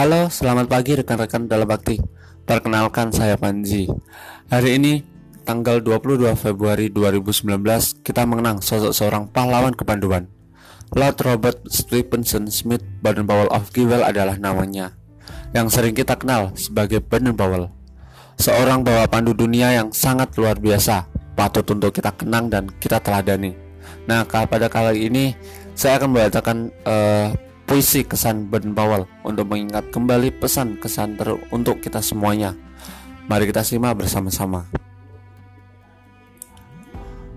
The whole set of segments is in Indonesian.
Halo, selamat pagi rekan-rekan dalam bakti. Perkenalkan saya Panji. Hari ini tanggal 22 Februari 2019 kita mengenang sosok seorang pahlawan kepanduan. Lord Robert Stephenson Smith Baden Powell of Giwel adalah namanya yang sering kita kenal sebagai Baden Powell. Seorang bawa pandu dunia yang sangat luar biasa, patut untuk kita kenang dan kita teladani. Nah, pada kali ini saya akan membacakan uh, puisi kesan Ben Powell untuk mengingat kembali pesan kesan ter untuk kita semuanya. Mari kita simak bersama-sama.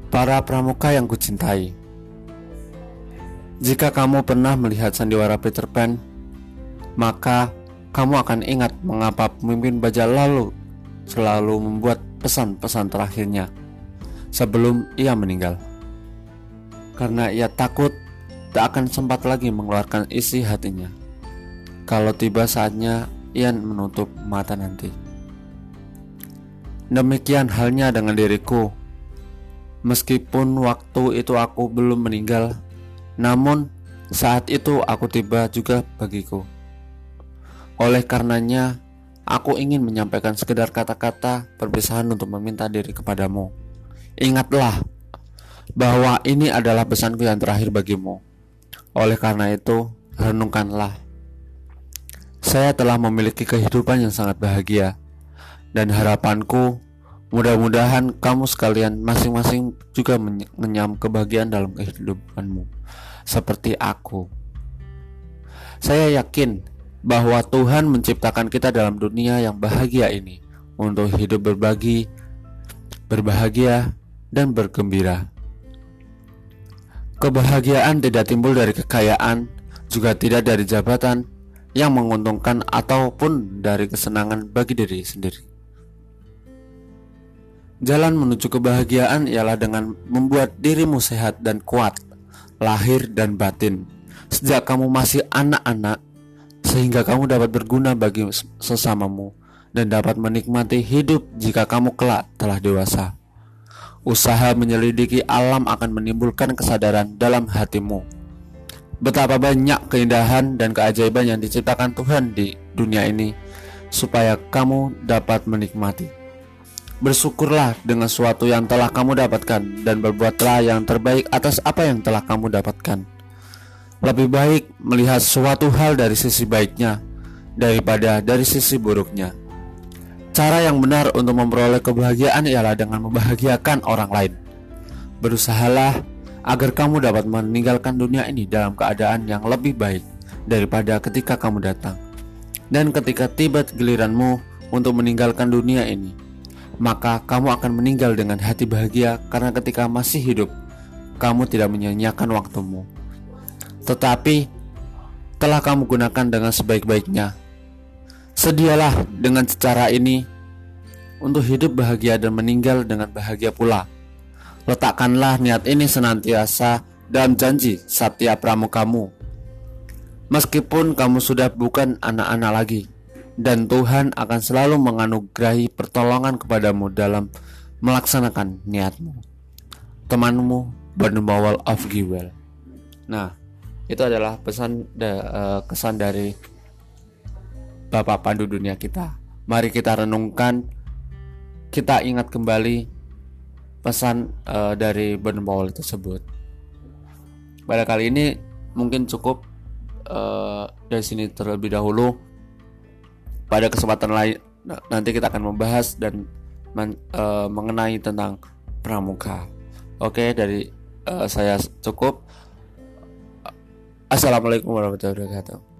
Para pramuka yang kucintai, jika kamu pernah melihat sandiwara Peter Pan, maka kamu akan ingat mengapa pemimpin baja lalu selalu membuat pesan-pesan terakhirnya sebelum ia meninggal. Karena ia takut tak akan sempat lagi mengeluarkan isi hatinya. Kalau tiba saatnya, Ian menutup mata nanti. Demikian halnya dengan diriku. Meskipun waktu itu aku belum meninggal, namun saat itu aku tiba juga bagiku. Oleh karenanya, aku ingin menyampaikan sekedar kata-kata perpisahan untuk meminta diri kepadamu. Ingatlah bahwa ini adalah pesanku yang terakhir bagimu. Oleh karena itu, renungkanlah. Saya telah memiliki kehidupan yang sangat bahagia, dan harapanku mudah-mudahan kamu sekalian masing-masing juga menyam kebahagiaan dalam kehidupanmu, seperti aku. Saya yakin bahwa Tuhan menciptakan kita dalam dunia yang bahagia ini untuk hidup berbagi, berbahagia, dan bergembira. Kebahagiaan tidak timbul dari kekayaan, juga tidak dari jabatan yang menguntungkan ataupun dari kesenangan bagi diri sendiri. Jalan menuju kebahagiaan ialah dengan membuat dirimu sehat dan kuat, lahir dan batin, sejak kamu masih anak-anak, sehingga kamu dapat berguna bagi sesamamu dan dapat menikmati hidup jika kamu kelak telah dewasa. Usaha menyelidiki alam akan menimbulkan kesadaran dalam hatimu. Betapa banyak keindahan dan keajaiban yang diciptakan Tuhan di dunia ini, supaya kamu dapat menikmati. Bersyukurlah dengan sesuatu yang telah kamu dapatkan, dan berbuatlah yang terbaik atas apa yang telah kamu dapatkan. Lebih baik melihat suatu hal dari sisi baiknya daripada dari sisi buruknya. Cara yang benar untuk memperoleh kebahagiaan ialah dengan membahagiakan orang lain. Berusahalah agar kamu dapat meninggalkan dunia ini dalam keadaan yang lebih baik daripada ketika kamu datang. Dan ketika tiba giliranmu untuk meninggalkan dunia ini, maka kamu akan meninggal dengan hati bahagia karena ketika masih hidup, kamu tidak menyanyiakan waktumu. Tetapi telah kamu gunakan dengan sebaik-baiknya Sedialah dengan cara ini untuk hidup bahagia dan meninggal dengan bahagia pula. Letakkanlah niat ini senantiasa dalam janji Satya Pramukamu. Meskipun kamu sudah bukan anak-anak lagi, dan Tuhan akan selalu menganugerahi pertolongan kepadamu dalam melaksanakan niatmu. Temanmu, Bernumawal of Giwel. Nah, itu adalah pesan uh, kesan dari Bapak Pandu dunia kita. Mari kita renungkan, kita ingat kembali pesan uh, dari Ben Powell tersebut. Pada kali ini mungkin cukup uh, dari sini terlebih dahulu. Pada kesempatan lain nanti kita akan membahas dan men, uh, mengenai tentang pramuka. Oke, dari uh, saya cukup. Assalamualaikum warahmatullahi wabarakatuh.